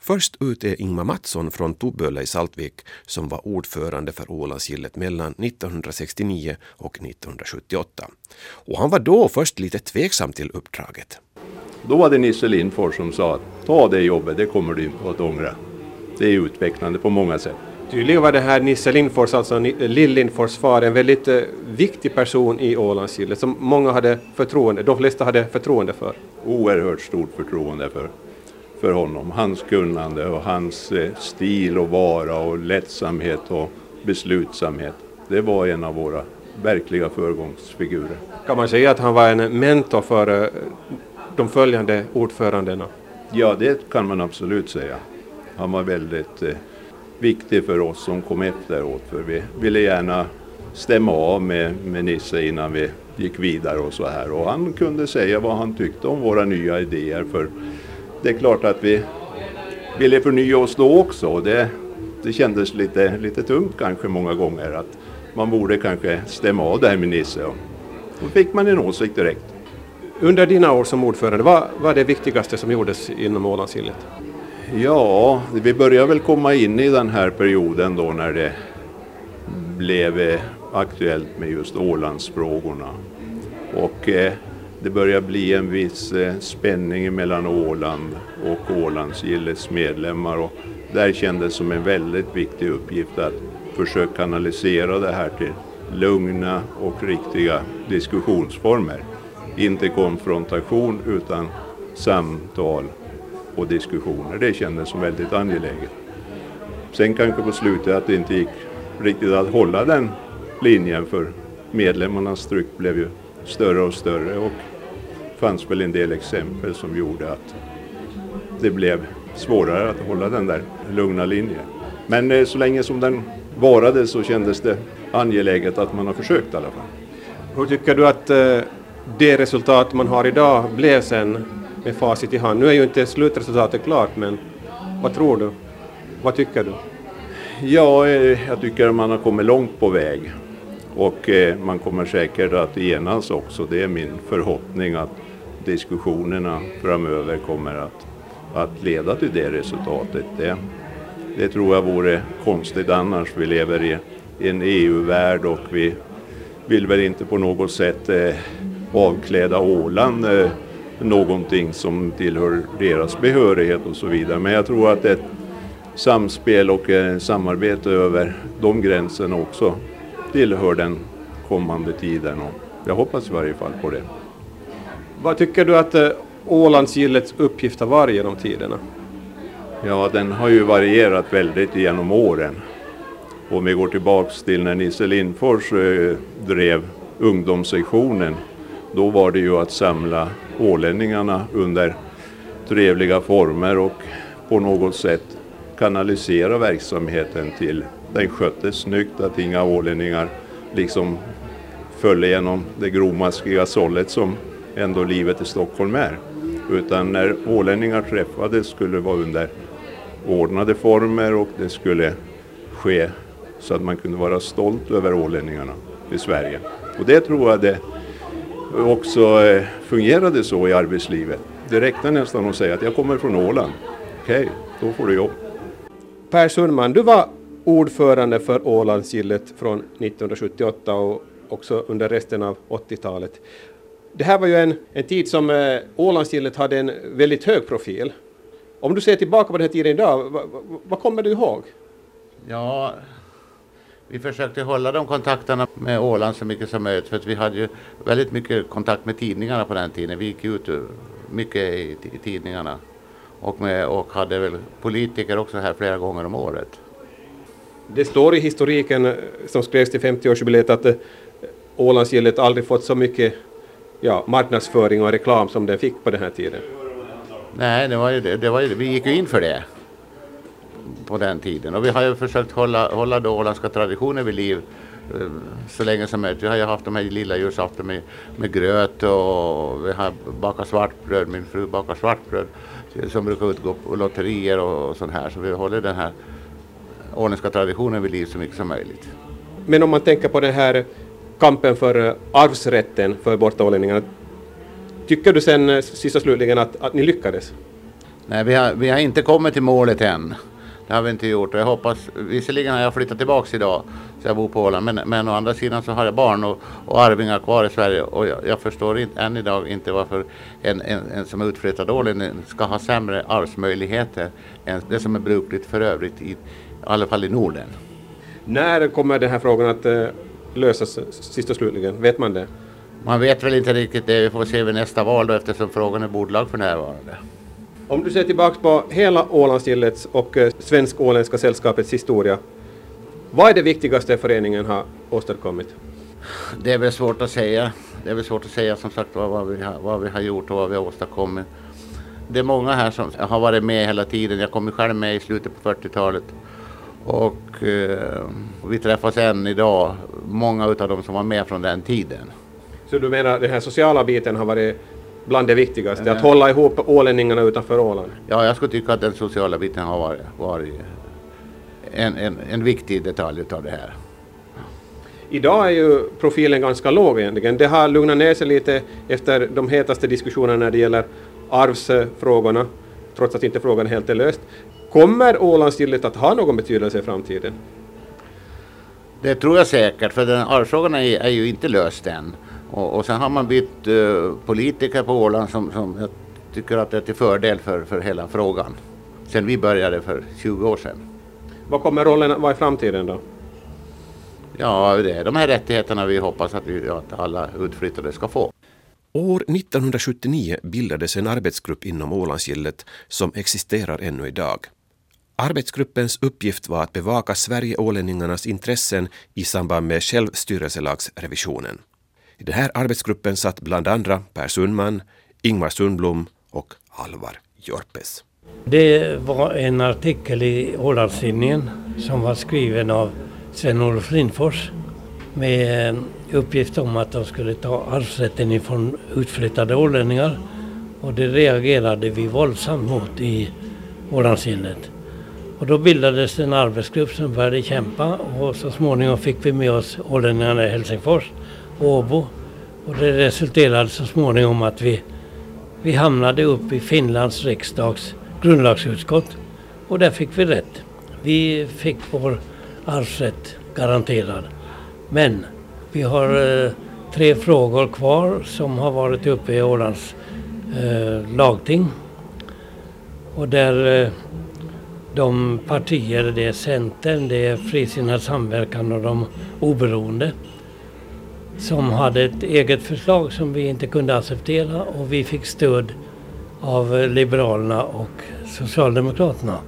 Först ut är Ingmar Mattsson från Toböle i Saltvik som var ordförande för Ålandsgillet mellan 1969 och 1978. Och han var då först lite tveksam till uppdraget. Då var det Nisse Lindfors som sa att ta det jobbet, det kommer du inte att ångra. Det är utvecklande på många sätt. Tydligen var det här Nisse Lindfors, alltså Lill Lindfors far, en väldigt eh, viktig person i Ålandsgillet som många hade förtroende, de flesta hade förtroende för. Oerhört stort förtroende för, för honom. Hans kunnande och hans eh, stil och vara och lättsamhet och beslutsamhet. Det var en av våra verkliga föregångsfigurer. Kan man säga att han var en mentor för eh, de följande ordförandena? Ja, det kan man absolut säga. Han var väldigt eh, viktig för oss som kom efteråt för vi ville gärna stämma av med, med Nisse innan vi gick vidare och så här. Och han kunde säga vad han tyckte om våra nya idéer för det är klart att vi ville förnya oss då också. Och det, det kändes lite, lite tungt kanske många gånger att man borde kanske stämma av det här med Nisse. Och då fick man en åsikt direkt. Under dina år som ordförande, vad var det viktigaste som gjordes inom Ålandshillet? Ja, vi börjar väl komma in i den här perioden då när det blev eh, aktuellt med just Ålandsfrågorna. Och eh, det börjar bli en viss eh, spänning mellan Åland och Ålandsgillets medlemmar och där kändes som en väldigt viktig uppgift att försöka kanalisera det här till lugna och riktiga diskussionsformer. Inte konfrontation utan samtal och diskussioner. Det kändes som väldigt angeläget. Sen kanske på slutet att det inte gick riktigt att hålla den linjen för medlemmarnas tryck blev ju större och större och fanns väl en del exempel som gjorde att det blev svårare att hålla den där lugna linjen. Men eh, så länge som den varade så kändes det angeläget att man har försökt i alla fall. Hur tycker du att eh, det resultat man har idag blev sen med facit i hand? Nu är ju inte slutresultatet klart men vad tror du? Vad tycker du? Ja, eh, jag tycker att man har kommit långt på väg. Och eh, man kommer säkert att enas också. Det är min förhoppning att diskussionerna framöver kommer att, att leda till det resultatet. Det, det tror jag vore konstigt annars. Vi lever i en EU-värld och vi vill väl inte på något sätt eh, avkläda Åland eh, någonting som tillhör deras behörighet och så vidare. Men jag tror att ett samspel och eh, samarbete över de gränserna också tillhör den kommande tiden. Och jag hoppas i varje fall på det. Vad tycker du att eh, Ålandsgillets uppgift har varit genom tiderna? Ja, den har ju varierat väldigt genom åren. Om vi går tillbaks till när Nisse Lindfors eh, drev ungdomssektionen, då var det ju att samla ålänningarna under trevliga former och på något sätt kanalisera verksamheten till den sköttes snyggt, att inga ålänningar liksom föll igenom det grovmaskiga sållet som ändå livet i Stockholm är. Utan när ålänningar träffades skulle det vara under ordnade former och det skulle ske så att man kunde vara stolt över ålänningarna i Sverige. Och det tror jag det också eh, fungerade så i arbetslivet. Det räckte nästan att säga att jag kommer från Åland. Okej, okay, då får du jobb. Per Sundman, du var ordförande för Ålandsgillet från 1978 och också under resten av 80-talet. Det här var ju en, en tid som eh, Ålandsgillet hade en väldigt hög profil. Om du ser tillbaka på den här tiden idag, vad, vad kommer du ihåg? Ja, vi försökte hålla de kontakterna med Åland så mycket som möjligt för att vi hade ju väldigt mycket kontakt med tidningarna på den tiden. Vi gick ut mycket i, i tidningarna och, med, och hade väl politiker också här flera gånger om året. Det står i historiken eh, som skrevs till 50-årsjubileet att eh, Ålandsgillet aldrig fått så mycket ja, marknadsföring och reklam som den fick på den här tiden. Nej, det var ju det. det, var ju, vi gick ju in för det på den tiden och vi har ju försökt hålla, hålla då åländska traditioner vid liv eh, så länge som möjligt. Vi har ju haft de här lilla julafton med, med gröt och vi har bakat svartbröd. Min fru bakar svartbröd som brukar utgå på lotterier och, och sånt här. Så vi håller den här åländska traditionen vid liv så mycket som möjligt. Men om man tänker på den här kampen för arvsrätten för bortaålänningarna, tycker du sen eh, sista slutligen att, att ni lyckades? Nej, vi har, vi har inte kommit till målet än. Det har vi inte gjort. Jag hoppas, visserligen har jag flyttat tillbaks idag, så jag bor på Åland, men, men å andra sidan så har jag barn och, och arvingar kvar i Sverige och jag, jag förstår inte, än idag inte varför en, en, en som är utflyttad ålänning ska ha sämre arvsmöjligheter än det som är brukligt för övrigt, i, i alla fall i Norden. När kommer den här frågan att uh, lösas sist och slutligen? Vet man det? Man vet väl inte riktigt det. Vi får se vid nästa val då eftersom frågan är bordlagd för närvarande. Om du ser tillbaks på hela Ålandsgillets och eh, Svensk-Åländska sällskapets historia, vad är det viktigaste föreningen har åstadkommit? Det är väl svårt att säga. Det är väl svårt att säga som sagt vad, vi, har, vad vi har gjort och vad vi har åstadkommit. det är många här som har varit med hela tiden. Jag kom själv med i slutet på 40-talet. Och eh, vi träffas än idag, många av dem som var med från den tiden. Så du menar den här sociala biten har varit bland det viktigaste, att hålla ihop ålänningarna utanför Åland? Ja, jag skulle tycka att den sociala biten har varit, varit en, en, en viktig detalj av det här. Idag är ju profilen ganska låg egentligen. Det har lugnat ner sig lite efter de hetaste diskussionerna när det gäller arvsfrågorna, trots att inte frågan helt är löst. Kommer Ålandsgillet att ha någon betydelse i framtiden? Det tror jag säkert, för den arvsfrågan är, är ju inte löst än. Och, och sen har man bytt uh, politiker på Åland som, som jag tycker att det är till fördel för, för hela frågan. Sen vi började för 20 år sedan. Vad kommer rollen att vara i framtiden då? Ja, det är de här rättigheterna vi hoppas att, vi, att alla utflyttade ska få. År 1979 bildades en arbetsgrupp inom Ålandsgillet som existerar ännu idag. Arbetsgruppens uppgift var att bevaka Sverige-ålänningarnas intressen i samband med självstyrelselagsrevisionen. I den här arbetsgruppen satt bland andra Per Sundman, Ingvar Sundblom och Alvar Jorpes. Det var en artikel i Ålandstidningen som var skriven av Sven-Olof Lindfors med eh, uppgift om att de skulle ta arvsrätten ifrån utflyttade ålänningar. Och det reagerade vi våldsamt mot i Ålandstidningen. Och då bildades en arbetsgrupp som började kämpa och så småningom fick vi med oss ålänningarna i Helsingfors Åbo. Och det resulterade så småningom att vi, vi hamnade upp i Finlands riksdags grundlagsutskott och där fick vi rätt. Vi fick vår arvsrätt garanterad. Men vi har eh, tre frågor kvar som har varit uppe i Ålands eh, lagting. Och där eh, de partier, det är Centern, det är Frisinnad samverkan och de oberoende som hade ett eget förslag som vi inte kunde acceptera och vi fick stöd av Liberalerna och Socialdemokraterna.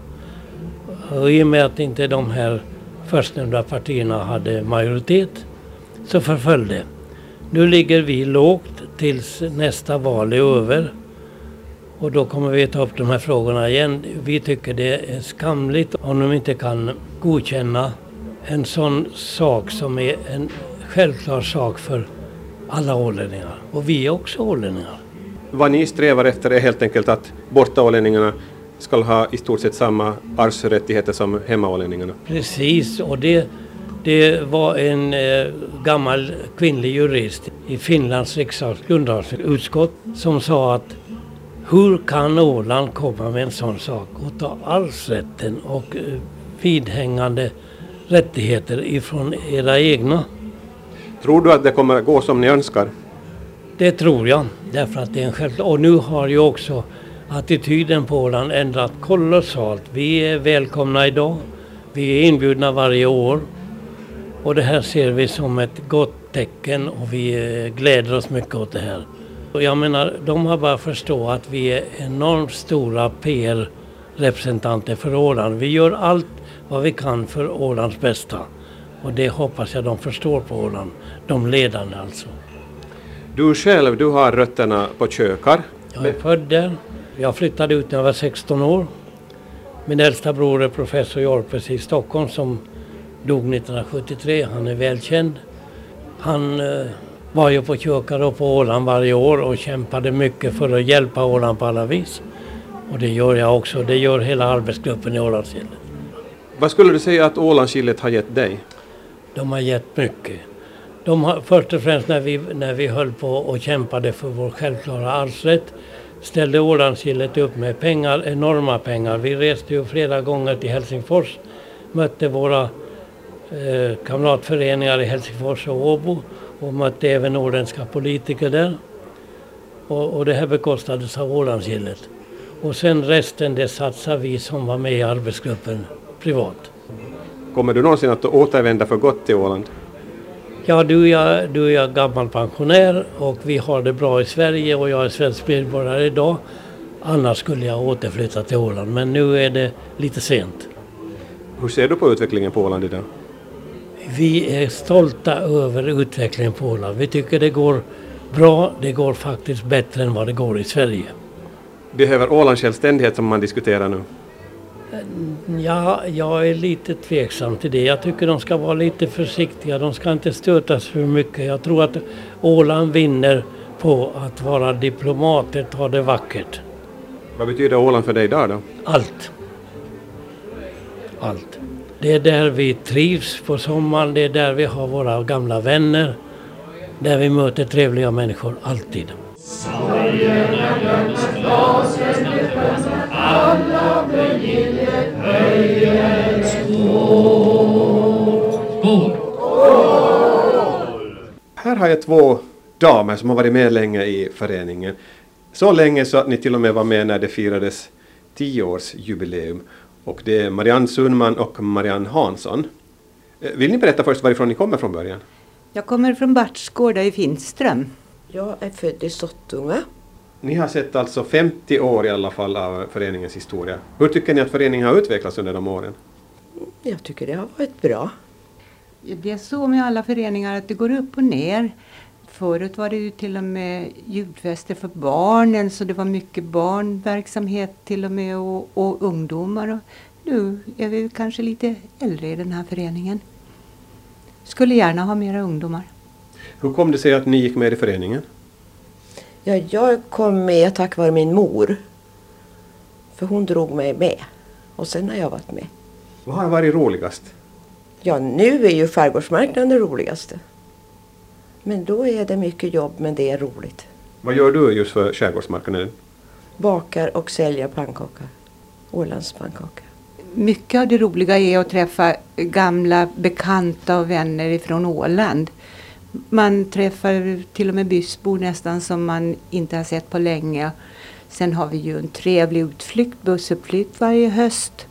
Och I och med att inte de här förstnämnda partierna hade majoritet så förföll det. Nu ligger vi lågt tills nästa val är över. Och då kommer vi ta upp de här frågorna igen. Vi tycker det är skamligt om de inte kan godkänna en sån sak som är en självklar sak för alla ålänningar. Och vi är också ålänningar. Vad ni strävar efter är helt enkelt att bortaålänningarna ska ha i stort sett samma arvsrättigheter som hemmaålänningarna. Precis, och det, det var en eh, gammal kvinnlig jurist i Finlands riksdags grundlagsutskott som sa att hur kan Åland komma med en sån sak och ta arvsrätten och eh, vidhängande rättigheter ifrån era egna? Tror du att det kommer att gå som ni önskar? Det tror jag, därför att det är en självklar... Och nu har ju också attityden på Åland ändrat kolossalt. Vi är välkomna idag. Vi är inbjudna varje år. Och det här ser vi som ett gott tecken och vi eh, gläder oss mycket åt det här. Och jag menar, de har bara förstå att vi är enormt stora PR-representanter för Åland. Vi gör allt vad vi kan för Ålands bästa. Och det hoppas jag de förstår på Åland, de ledande alltså. Du själv, du har rötterna på Kökar. Jag är född där. Jag flyttade ut när jag var 16 år. Min äldsta bror är professor Jorpes i Stockholm som dog 1973. Han är välkänd. Han eh, var ju på Kökar och på Åland varje år och kämpade mycket för att hjälpa Åland på alla vis. Och det gör jag också. Det gör hela arbetsgruppen i Ålandsgillet. Vad skulle du säga att Ålandsgillet har gett dig? De har gett mycket. De har, först och främst när vi, när vi höll på och kämpade för vår självklara arvsrätt ställde Ålandsgillet upp med pengar, enorma pengar. Vi reste ju flera gånger till Helsingfors, mötte våra eh, kamratföreningar i Helsingfors och Åbo och mötte även åländska politiker där. Och, och det här bekostades av Ålandsgillet. Och sen resten det satsar vi som var med i arbetsgruppen privat. Kommer du någonsin att återvända för gott till Åland? Ja, du är, du är gammal pensionär och vi har det bra i Sverige och jag är svensk medborgare idag. Annars skulle jag återflytta till Åland, men nu är det lite sent. Hur ser du på utvecklingen på Åland idag? Vi är stolta över utvecklingen på Åland. Vi tycker det går bra. Det går faktiskt bättre än vad det går i Sverige. Behöver Åland självständighet som man diskuterar nu? Ja, jag är lite tveksam till det. Jag tycker de ska vara lite försiktiga. De ska inte stötas för mycket. Jag tror att Åland vinner på att vara diplomater, ta det vackert. Vad betyder Åland för dig idag då? Allt. Allt. Det är där vi trivs på sommaren, det är där vi har våra gamla vänner. Där vi möter trevliga människor, alltid. alla för gillet höjer en Skål! Här har jag två damer som har varit med länge i föreningen. Så länge så att ni till och med var med när det firades tioårsjubileum. Och det är Marianne Sundman och Marianne Hansson. Eh, Vill ni berätta först varifrån ni kommer från början? Jag kommer från Bartsgårda i Finström. Jag är född i Sottunga. Ni har sett alltså 50 år i alla fall av föreningens historia. Hur tycker ni att föreningen har utvecklats under de åren? Jag tycker det har varit bra. Det är så med alla föreningar att det går upp och ner. Förut var det ju till och med julfester för barnen så det var mycket barnverksamhet till och med och, och ungdomar. Och nu är vi kanske lite äldre i den här föreningen. Skulle gärna ha mera ungdomar. Hur kom det sig att ni gick med i föreningen? Ja, jag kom med tack vare min mor. För hon drog mig med. Och sen har jag varit med. Vad har varit roligast? Ja, nu är ju skärgårdsmarknaden det roligaste. Men då är det mycket jobb, men det är roligt. Vad gör du just för skärgårdsmarknaden? Bakar och säljer pannkakor. Ålandspannkakor. Mycket av det roliga är att träffa gamla bekanta och vänner ifrån Åland. Man träffar till och med bysbor nästan som man inte har sett på länge. Sen har vi ju en trevlig utflykt, bussuppflykt varje höst.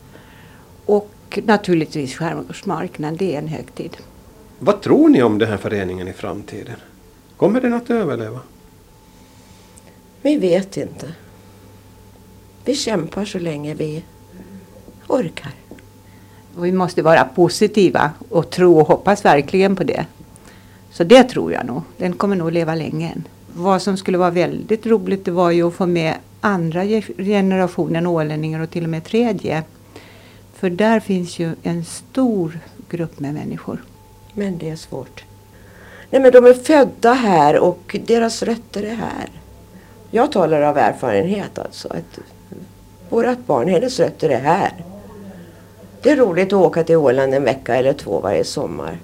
Och naturligtvis skärgårdsmarknaden, det är en högtid. Vad tror ni om den här föreningen i framtiden? Kommer den att överleva? Vi vet inte. Vi kämpar så länge vi orkar. Och vi måste vara positiva och tro och hoppas verkligen på det. Så det tror jag nog. Den kommer nog leva länge än. Vad som skulle vara väldigt roligt det var ju att få med andra generationen ålänningar och till och med tredje. För där finns ju en stor grupp med människor. Men det är svårt. Nej men de är födda här och deras rötter är här. Jag talar av erfarenhet alltså. Att vårat barn, hennes rötter är här. Det är roligt att åka till Åland en vecka eller två varje sommar.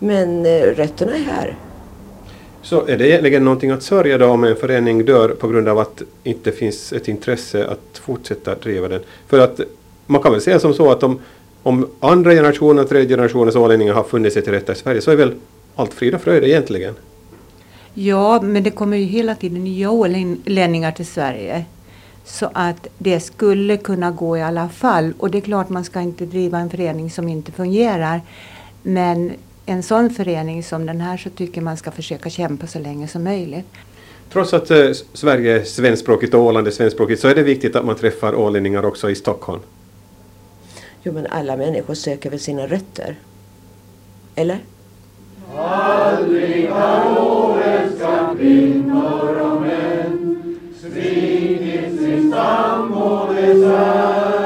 Men eh, rötterna är här. Så är det egentligen någonting att sörja då om en förening dör på grund av att inte finns ett intresse att fortsätta driva den? För att man kan väl säga som så att om, om andra generationen, tredje generationens ålänningar har funnit sig till rätta i Sverige så är väl allt frid och fröjd egentligen? Ja, men det kommer ju hela tiden nya ålänningar till Sverige. Så att det skulle kunna gå i alla fall. Och det är klart man ska inte driva en förening som inte fungerar. Men en sån förening som den här så tycker man ska försöka kämpa så länge som möjligt. Trots att eh, Sverige är svenskspråkigt och Åland är svenskspråkigt så är det viktigt att man träffar ålänningar också i Stockholm. Jo men alla människor söker väl sina rötter? Eller? Aldrig har oälskad kvinnor och män svikit sin stammåles ära.